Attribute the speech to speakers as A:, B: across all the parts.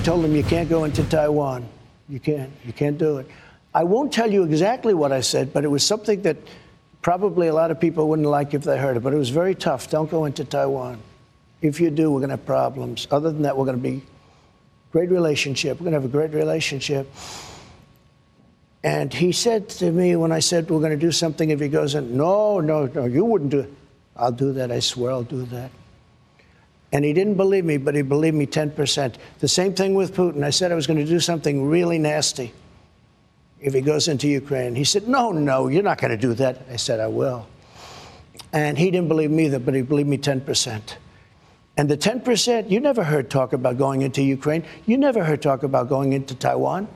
A: told him, You can't go into Taiwan. You can't. You can't do it. I won't tell you exactly what I said, but it was something that probably a lot of people wouldn't like if they heard it. But it was very tough. Don't go into Taiwan. If you do, we're going to have problems. Other than that, we're going to be great relationship. We're going to have a great relationship. And he said to me when I said we're going to do something, if he goes in, no, no, no, you wouldn't do it. I'll do that. I swear I'll do that. And he didn't believe me, but he believed me 10%. The same thing with Putin. I said I was going to do something really nasty if he goes into Ukraine. He said, No, no, you're not going to do that. I said, I will. And he didn't believe me either, but he believed me 10%. And the 10%, you never heard talk about going into Ukraine. You never heard talk about going into Taiwan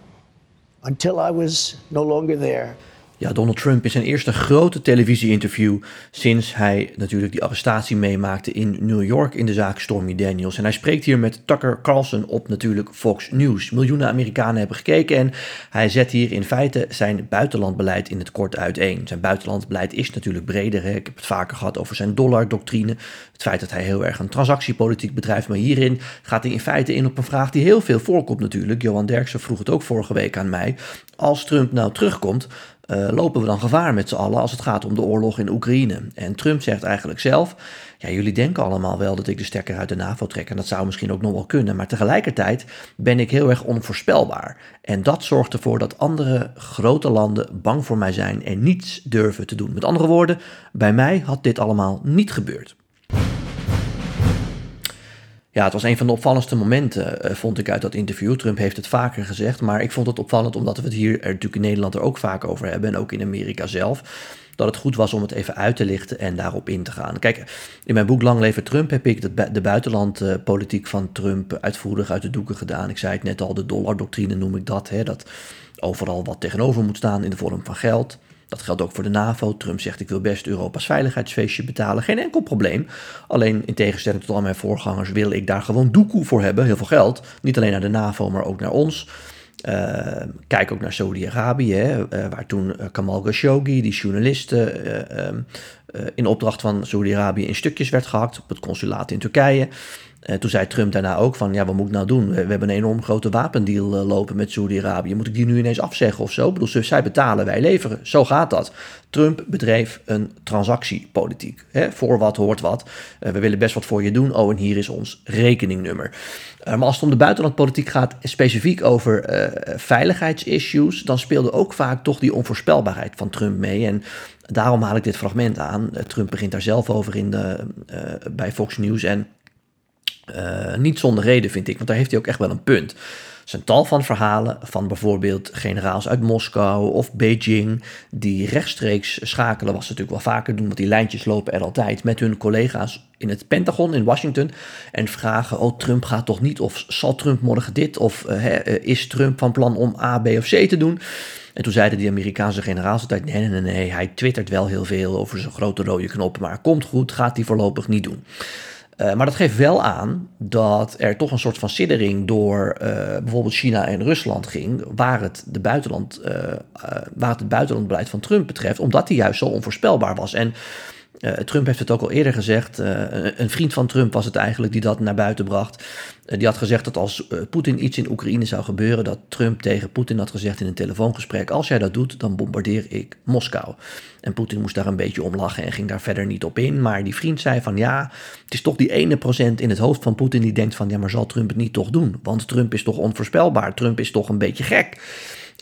A: until I was no longer there.
B: Ja, Donald Trump in zijn eerste grote televisie-interview sinds hij natuurlijk die arrestatie meemaakte in New York in de zaak Stormy Daniels. En hij spreekt hier met Tucker Carlson op natuurlijk Fox News. Miljoenen Amerikanen hebben gekeken en hij zet hier in feite zijn buitenlandbeleid in het kort uiteen. Zijn buitenlandbeleid is natuurlijk breder. Ik heb het vaker gehad over zijn dollardoctrine. Het feit dat hij heel erg een transactiepolitiek bedrijft. Maar hierin gaat hij in feite in op een vraag die heel veel voorkomt natuurlijk. Johan Derksen vroeg het ook vorige week aan mij. Als Trump nou terugkomt, uh, lopen we dan gevaar met z'n allen als het gaat om de oorlog in Oekraïne. En Trump zegt eigenlijk zelf: ja, jullie denken allemaal wel dat ik de stekker uit de NAVO trek. En dat zou misschien ook nog wel kunnen. Maar tegelijkertijd ben ik heel erg onvoorspelbaar. En dat zorgt ervoor dat andere grote landen bang voor mij zijn en niets durven te doen. Met andere woorden, bij mij had dit allemaal niet gebeurd. Ja, het was een van de opvallendste momenten, uh, vond ik uit dat interview. Trump heeft het vaker gezegd, maar ik vond het opvallend omdat we het hier er natuurlijk in Nederland er ook vaak over hebben en ook in Amerika zelf. Dat het goed was om het even uit te lichten en daarop in te gaan. Kijk, in mijn boek Lang Leven Trump heb ik de, de buitenlandpolitiek van Trump uitvoerig uit de doeken gedaan. Ik zei het net al, de dollardoctrine noem ik dat. Hè, dat overal wat tegenover moet staan in de vorm van geld. Dat geldt ook voor de NAVO. Trump zegt ik wil best Europa's veiligheidsfeestje betalen. Geen enkel probleem. Alleen in tegenstelling tot al mijn voorgangers wil ik daar gewoon doekoe voor hebben. Heel veel geld. Niet alleen naar de NAVO, maar ook naar ons. Uh, kijk ook naar Saudi-Arabië, uh, waar toen uh, Kamal Khashoggi, die journalist, ehm, in opdracht van Saudi-Arabië in stukjes werd gehakt op het consulaat in Turkije. Uh, toen zei Trump daarna ook van, ja, wat moet ik nou doen? We, hebben een enorm grote wapendeal uh, lopen met Saudi-Arabië. Moet ik die nu ineens afzeggen of zo? Ik bedoel, zij betalen, wij leveren. Zo gaat dat. Trump bedreef een transactiepolitiek. Hè? Voor wat hoort wat. Uh, we willen best wat voor je doen. Oh, en hier is ons rekeningnummer. maar als het om de buitenlandpolitiek gaat, specifiek over veiligheidsissues, dan speelde ook vaak toch die onvoorspelbaarheid van Trump mee. En daarom haal ik dit fragment aan. Trump begint daar zelf over in de, bij Fox News en uh, niet zonder reden vind ik, want daar heeft hij ook echt wel een punt. Er zijn tal van verhalen van bijvoorbeeld generaals uit Moskou of Beijing, die rechtstreeks schakelen, wat ze natuurlijk wel vaker doen, want die lijntjes lopen er altijd, met hun collega's in het Pentagon in Washington en vragen: Oh, Trump gaat toch niet? Of zal Trump morgen dit? Of uh, is Trump van plan om A, B of C te doen? En toen zeiden die Amerikaanse generaals altijd: nee, nee, nee, nee, hij twittert wel heel veel over zijn grote rode knop, maar komt goed, gaat hij voorlopig niet doen. Uh, maar dat geeft wel aan dat er toch een soort van siddering door uh, bijvoorbeeld China en Rusland ging, waar het, de buitenland, uh, waar het, het buitenlandbeleid van Trump betreft, omdat hij juist zo onvoorspelbaar was. En uh, Trump heeft het ook al eerder gezegd. Uh, een vriend van Trump was het eigenlijk die dat naar buiten bracht. Uh, die had gezegd dat als Poetin iets in Oekraïne zou gebeuren, dat Trump tegen Poetin had gezegd in een telefoongesprek: Als jij dat doet, dan bombardeer ik Moskou. En Poetin moest daar een beetje om lachen en ging daar verder niet op in. Maar die vriend zei van ja, het is toch die ene procent in het hoofd van Poetin die denkt van ja, maar zal Trump het niet toch doen? Want Trump is toch onvoorspelbaar. Trump is toch een beetje gek.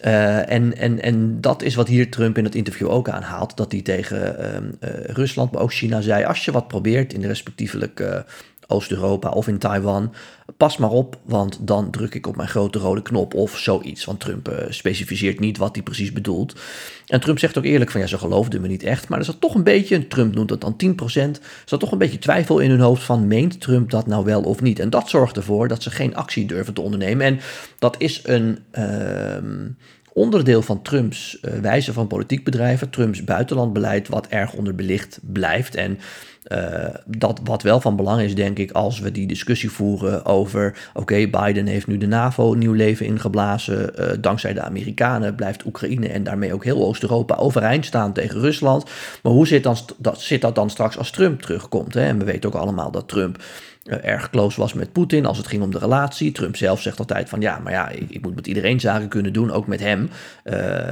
B: Uh, en, en, en dat is wat hier Trump in het interview ook aanhaalt. Dat hij tegen uh, uh, Rusland, maar ook China zei: als je wat probeert in de respectievelijk Oost-Europa of in Taiwan, pas maar op, want dan druk ik op mijn grote rode knop of zoiets. Want Trump specificeert niet wat hij precies bedoelt. En Trump zegt ook eerlijk van ja, ze geloofden me niet echt. Maar er zat toch een beetje, Trump noemt dat dan 10%, er zat toch een beetje twijfel in hun hoofd van meent Trump dat nou wel of niet. En dat zorgt ervoor dat ze geen actie durven te ondernemen. En dat is een... Uh, onderdeel van Trumps uh, wijze van politiek bedrijven, Trumps buitenlandbeleid, wat erg onderbelicht blijft. En dat wat wel van belang is, denk ik, als we die discussie voeren over: oké, Biden heeft nu de NAVO nieuw leven ingeblazen. dankzij de Amerikanen blijft Oekraïne en daarmee ook heel Oost-Europa overeind staan tegen Rusland. Maar hoe zit, dan, dat, zit dat dan straks als Trump terugkomt? Hè? En we weten ook allemaal dat Trump uh, erg close was met Poetin als het ging om de relatie. Trump zelf zegt altijd van ja, maar ja, ik, ik moet met iedereen zaken kunnen doen, ook met hem.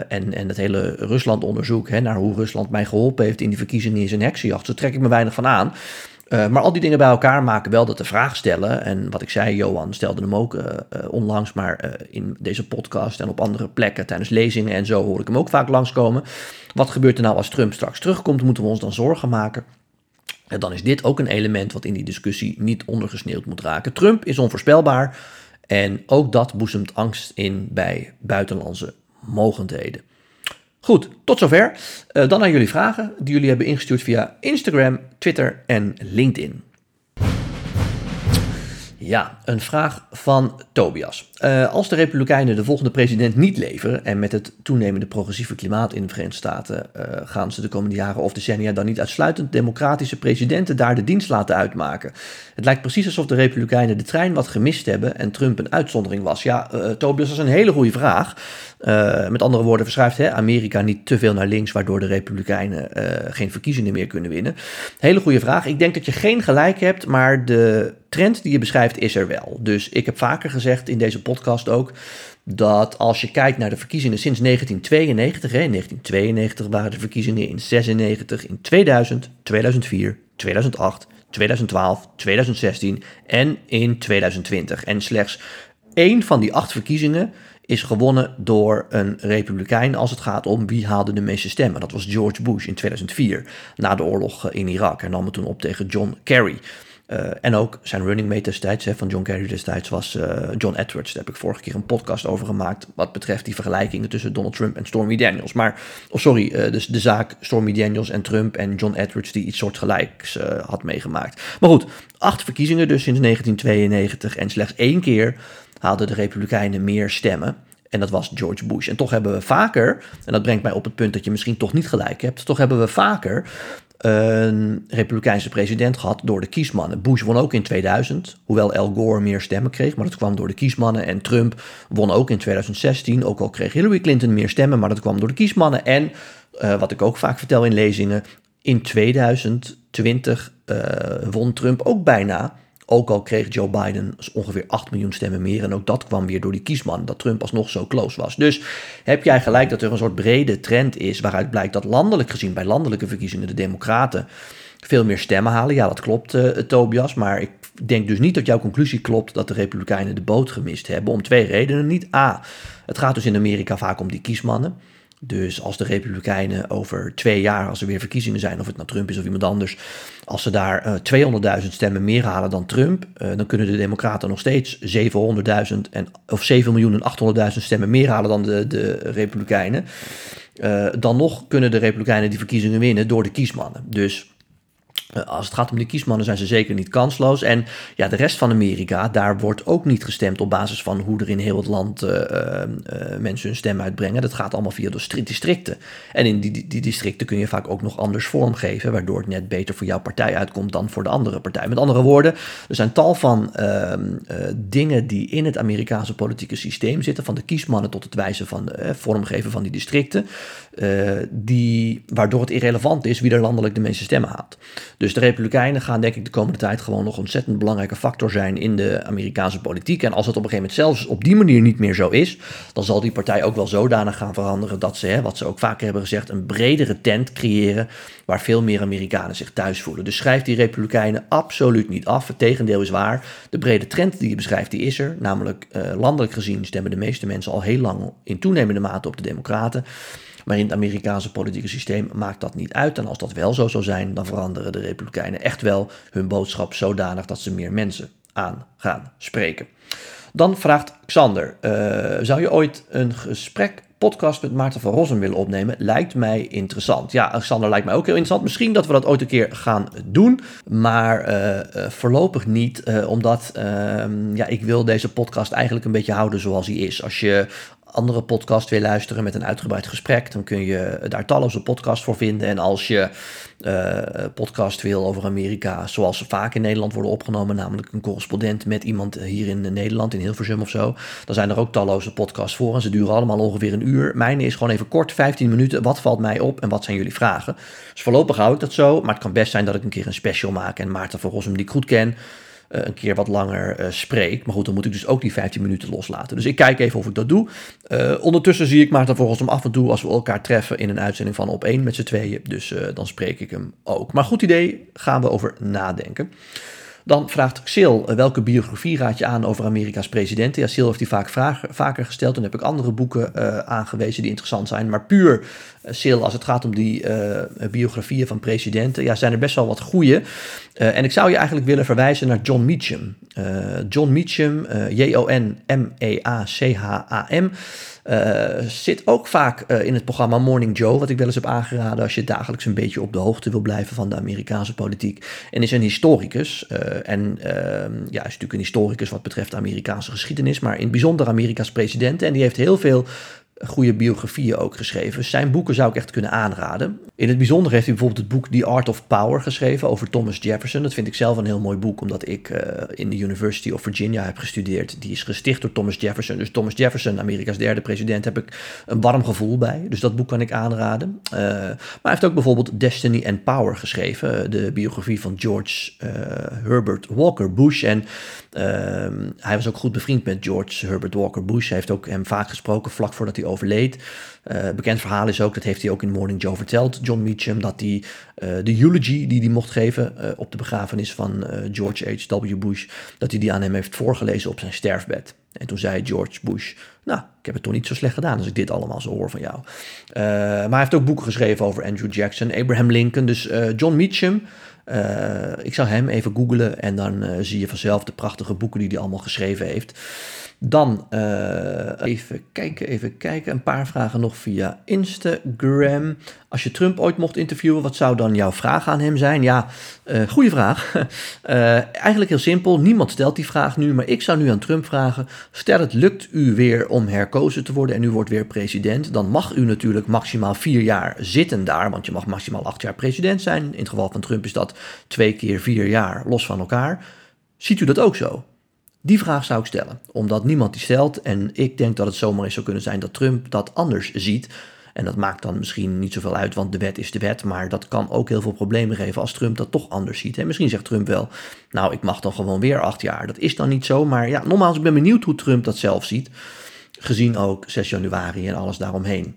B: En, en het hele Rusland-onderzoek naar hoe Rusland mij geholpen heeft in die verkiezingen is een heksenjacht. Zo trek ik me weinig van Uh, maar al die dingen bij elkaar maken wel dat de vraag stellen. En wat ik zei, Johan stelde hem ook uh, uh, onlangs, maar in deze podcast en op andere plekken tijdens lezingen en zo hoor ik hem ook vaak langskomen. Wat gebeurt er nou als Trump straks terugkomt? Moeten we ons dan zorgen maken? En dan is dit ook een element wat in die discussie niet ondergesneeuwd moet raken. Trump is onvoorspelbaar en ook dat boezemt angst in bij buitenlandse mogendheden. Goed, tot zover. Uh, dan naar jullie vragen die jullie hebben ingestuurd via Instagram, Twitter en LinkedIn. Ja, een vraag van Tobias. Uh, als de Republikeinen de volgende president niet leveren en met het toenemende progressieve klimaat in de Verenigde Staten uh, gaan ze de komende jaren of decennia dan niet uitsluitend democratische presidenten daar de dienst laten uitmaken? Het lijkt precies alsof de Republikeinen de trein wat gemist hebben en Trump een uitzondering was. Ja, uh, Tobias, dat is een hele goede vraag. met andere woorden, verschuift hè, Amerika niet te veel naar links, waardoor de Republikeinen geen verkiezingen meer kunnen winnen? Hele goede vraag. Ik denk dat je geen gelijk hebt, maar de trend die je beschrijft is er wel. Dus ik heb vaker gezegd in deze podcast ook dat als je kijkt naar de verkiezingen sinds 1992, hè, in 1992 waren de verkiezingen in 96, in 2000, 2004, 2008, 2012, 2016 en in 2020. En slechts één van die acht verkiezingen is gewonnen door een republikein als het gaat om wie haalde de meeste stemmen. Dat was George Bush in 2004, na de oorlog in Irak. En nam het toen op tegen John Kerry. Uh, en ook zijn running mate destijds, hè, van John Kerry destijds, was uh, John Edwards. Daar heb ik vorige keer een podcast over gemaakt. Wat betreft die vergelijkingen tussen Donald Trump en Stormy Daniels. Maar, oh sorry, uh, dus de zaak Stormy Daniels en Trump en John Edwards, die iets soortgelijks had meegemaakt. Maar goed, acht verkiezingen dus sinds 1992. En slechts één keer haalden de Republikeinen meer stemmen. En dat was George Bush. En toch hebben we vaker, en dat brengt mij op het punt dat je misschien toch niet gelijk hebt, toch hebben we vaker een republikeinse president gehad door de kiesmannen. Bush won ook in 2000, hoewel Al Gore meer stemmen kreeg, maar dat kwam door de kiesmannen. En Trump won ook in 2016, ook al kreeg Hillary Clinton meer stemmen, maar dat kwam door de kiesmannen. En uh, wat ik ook vaak vertel in lezingen, in 2020 uh, won Trump ook bijna ook al kreeg Joe Biden ongeveer 8 miljoen stemmen meer. En ook dat kwam weer door die kiesman, dat Trump alsnog zo close was. Dus heb jij gelijk dat er een soort brede trend is waaruit blijkt dat landelijk gezien bij landelijke verkiezingen de Democraten veel meer stemmen halen. Ja, dat klopt, uh, Tobias. Maar ik denk dus niet dat jouw conclusie klopt dat de Republikeinen de boot gemist hebben. Om twee redenen niet. A, het gaat dus in Amerika vaak om die kiesmannen. Dus als de Republikeinen over twee jaar, als er weer verkiezingen zijn, of het nou Trump is of iemand anders, als ze daar uh, 200.000 stemmen meer halen dan Trump, uh, dan kunnen de Democraten nog steeds 700.000 en of 7 miljoen en 800.000 stemmen meer halen dan de, de Republikeinen. Uh, dan nog kunnen de Republikeinen die verkiezingen winnen door de kiesmannen. Dus eh, als het gaat om de kiesmannen zijn ze zeker niet kansloos. En ja, de rest van Amerika, daar wordt ook niet gestemd op basis van hoe er in heel het land uh, uh, mensen hun stem uitbrengen. Dat gaat allemaal via de districten. En in die, die, districten kun je vaak ook nog anders vormgeven, waardoor het net beter voor jouw partij uitkomt dan voor de andere partij. Met andere woorden, er zijn tal van ehm, dingen die in het Amerikaanse politieke systeem zitten, van de kiesmannen tot het wijzen van vormgeven van die districten, die, waardoor het irrelevant is wie er landelijk de meeste stemmen haalt. Dus de Republikeinen gaan denk ik de komende tijd gewoon nog ontzettend belangrijke factor zijn in de Amerikaanse politiek. En als het op een gegeven moment zelfs op die manier niet meer zo is, dan zal die partij ook wel zodanig gaan veranderen dat ze, hè, wat ze ook vaker hebben gezegd, een bredere tent creëren waar veel meer Amerikanen zich thuis voelen. Dus schrijf die Republikeinen absoluut niet af. Het tegendeel is waar. De brede trend die je beschrijft, die is er. Namelijk uh, landelijk gezien stemmen de meeste mensen al heel lang in toenemende mate op de Democraten. Maar in het Amerikaanse politieke systeem maakt dat niet uit. En als dat wel zo zou zijn, dan veranderen de Republikeinen echt wel hun boodschap zodanig dat ze meer mensen aan gaan spreken. Dan vraagt Xander: uh, zou je ooit een gesprek podcast met Maarten van Rossum willen opnemen. Lijkt mij interessant. Ja, Alexander lijkt mij ook heel interessant. Misschien dat we dat ooit een keer gaan doen. Maar uh, voorlopig niet. Omdat uh, ja, ik wil deze podcast eigenlijk een beetje houden zoals hij is. Als je andere podcast wil luisteren met een uitgebreid gesprek, dan kun je daar talloze podcasts voor vinden. En als je uh, podcast wil over Amerika, zoals ze vaak in Nederland worden opgenomen, namelijk een correspondent met iemand hier in Nederland, in Hilversum of zo, dan zijn er ook talloze podcasts voor en ze duren allemaal ongeveer een uur. Mijne is gewoon even kort, 15 minuten. Wat valt mij op en wat zijn jullie vragen? Dus voorlopig hou ik dat zo, maar het kan best zijn dat ik een keer een special maak en Maarten van Rossum, die ik goed ken, een keer wat langer uh, spreek. Maar goed, dan moet ik dus ook die 15 minuten loslaten. Dus ik kijk even of ik dat doe. Uh, ondertussen zie ik Maarten volgens hem af en toe als we elkaar treffen in een uitzending van op één met z'n tweeën. Dus dan spreek ik hem ook. Maar goed idee, gaan we over nadenken. Dan vraagt Sil, welke biografie raad je aan over Amerika's presidenten? Ja, Sil heeft die vaak vaker gesteld. Toen heb ik andere boeken uh, aangewezen die interessant zijn. Maar puur, uh, Sil, als het gaat om die biografieën van presidenten, ja, zijn er best wel wat goede. en ik zou je eigenlijk willen verwijzen naar John Meacham. John Meacham, J-O-N-M-E-A-C-H-A-M. Uh, zit ook vaak uh, in het programma Morning Joe, wat ik wel eens heb aangeraden als je dagelijks een beetje op de hoogte wil blijven van de Amerikaanse politiek. En is een historicus. Uh, en ja, is natuurlijk een historicus wat betreft de Amerikaanse geschiedenis, maar in het bijzonder Amerika's president. En die heeft heel veel goede biografieën ook geschreven. Zijn boeken zou ik echt kunnen aanraden. In het bijzonder heeft hij bijvoorbeeld het boek The Art of Power geschreven over Thomas Jefferson. Dat vind ik zelf een heel mooi boek, omdat ik uh, in de University of Virginia heb gestudeerd. Die is gesticht door Thomas Jefferson. Dus Thomas Jefferson, Amerika's derde president, heb ik een warm gevoel bij. Dus dat boek kan ik aanraden. Uh, maar hij heeft ook bijvoorbeeld Destiny and Power geschreven. De biografie van George Herbert Walker Bush. En hij was ook goed bevriend met George Herbert Walker Bush. Hij heeft ook hem vaak gesproken vlak voordat hij overleed. Uh, bekend verhaal is ook, dat heeft hij ook in Morning Joe verteld, John Meacham, dat hij uh, de eulogy die hij mocht geven uh, op de begrafenis van George H.W. Bush, dat hij die aan hem heeft voorgelezen op zijn sterfbed. En toen zei George Bush, nou, ik heb het toch niet zo slecht gedaan als ik dit allemaal zo hoor van jou. maar hij heeft ook boeken geschreven over Andrew Jackson, Abraham Lincoln, dus John Meacham, ik zou hem even googlen en dan zie je vanzelf de prachtige boeken die hij allemaal geschreven heeft. Dan uh, even kijken, even kijken. Een paar vragen nog via Instagram. Als je Trump ooit mocht interviewen, wat zou dan jouw vraag aan hem zijn? Ja, uh, goede vraag. uh, eigenlijk heel simpel. Niemand stelt die vraag nu, maar ik zou nu aan Trump vragen. Stel het lukt u weer om herkozen te worden en u wordt weer president. Dan mag u natuurlijk maximaal vier jaar zitten daar, want je mag maximaal acht jaar president zijn. In het geval van Trump is dat twee keer vier jaar los van elkaar. Ziet u dat ook zo? Die vraag zou ik stellen, omdat niemand die stelt. En ik denk dat het zomaar eens zou kunnen zijn dat Trump dat anders ziet. En dat maakt dan misschien niet zoveel uit, want de wet is de wet. Maar dat kan ook heel veel problemen geven als Trump dat toch anders ziet. En misschien zegt Trump wel, nou ik mag dan gewoon weer acht jaar. Dat is dan niet zo, maar ja, nogmaals, ik ben benieuwd hoe Trump dat zelf ziet. Gezien ook 6 januari en alles daaromheen.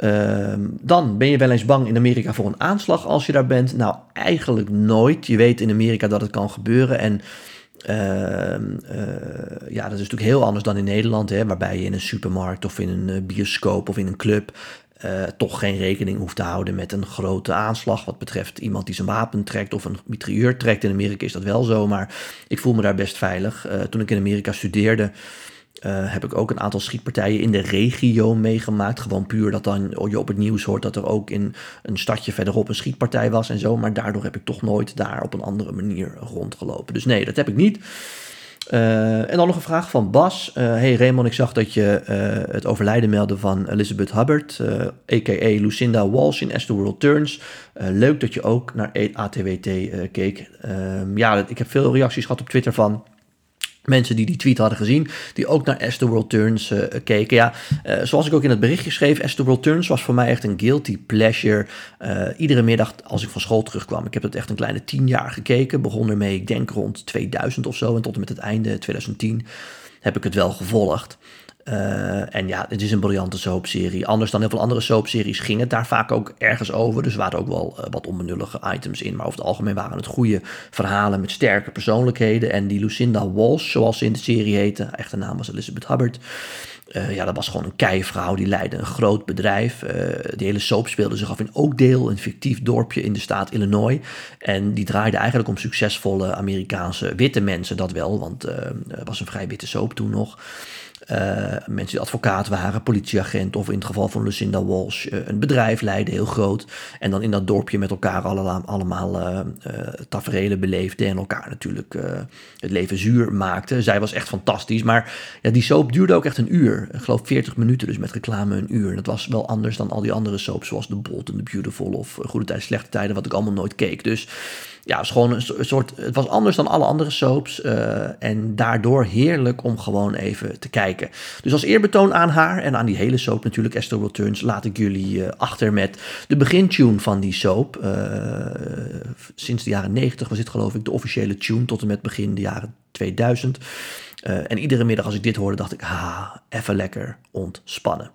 B: Uh, dan ben je wel eens bang in Amerika voor een aanslag als je daar bent. Nou, eigenlijk nooit. Je weet in Amerika dat het kan gebeuren. En Uh, uh, ja, dat is natuurlijk heel anders dan in Nederland, hè, waarbij je in een supermarkt of in een uh, bioscoop of in een club eh, toch geen rekening hoeft te houden met een grote aanslag wat betreft iemand die zijn wapen trekt of een mitrailleur trekt. In Amerika is dat wel zo, maar ik voel me daar best veilig. Eh, toen ik in Amerika studeerde, uh, heb ik ook een aantal schietpartijen in de regio meegemaakt. Gewoon puur dat dan je op het nieuws hoort dat er ook in een stadje verderop een schietpartij was en zo. Maar daardoor heb ik toch nooit daar op een andere manier rondgelopen. Dus nee, dat heb ik niet. Uh, en dan nog een vraag van Bas. Uh, hey Raymond, ik zag dat je het overlijden meldde van Elizabeth Hubbard, a.k.a. Lucinda Walsh in As the World Turns. leuk dat je ook naar ATWT keek. Ehm, ja, ik heb veel reacties gehad op Twitter van mensen die die tweet hadden gezien, die ook naar As the World Turns uh, keken. Ja, uh, zoals ik ook in het berichtje schreef, As the World Turns was voor mij echt een guilty pleasure. Uh, iedere middag als ik van school terugkwam. Ik heb het echt een kleine tien jaar gekeken. Begon ermee, ik denk rond 2000 of zo. En tot en met het einde 2010 heb ik het wel gevolgd. Uh, en ja, het is een briljante soapserie. Anders dan heel veel andere soapseries ging het daar vaak ook ergens over. Dus waren ook wel uh, wat onbenullige items in. Maar over het algemeen waren het goede verhalen met sterke persoonlijkheden. En die Lucinda Walsh, zoals ze in de serie heette, echte naam was Elizabeth Hubbard. Uh, ja, dat was gewoon een keivrouw. Die leidde een groot bedrijf. die hele soap speelde zich af in Oakdale, een fictief dorpje in de staat Illinois. En die draaide eigenlijk om succesvolle Amerikaanse witte mensen, dat wel. Want het was een vrij witte soap toen nog. Mensen die advocaat waren, politieagent of in het geval van Lucinda Walsh een bedrijf leiden, heel groot. En dan in dat dorpje met elkaar allemaal, allemaal uh, tafereelen beleefden en elkaar natuurlijk het leven zuur maakten. Zij was echt fantastisch, maar ja, die soap duurde ook echt een uur. Ik geloof 40 minuten, dus met reclame een uur. Dat was wel anders dan al die andere soaps zoals The Bold and The Beautiful of Goede Tijden, Slechte Tijden, wat ik allemaal nooit keek. Dus ja, was gewoon een soort. Het was anders dan alle andere soaps. Uh, en daardoor heerlijk om gewoon even te kijken. Dus als eerbetoon aan haar en aan die hele soap natuurlijk, Esther Returns, laat ik jullie uh, achter met de begintune van die soap. Uh, sinds de jaren 90 was dit geloof ik de officiële tune tot en met begin de jaren 2000. en iedere middag als ik dit hoorde, dacht ik, ah, even lekker ontspannen.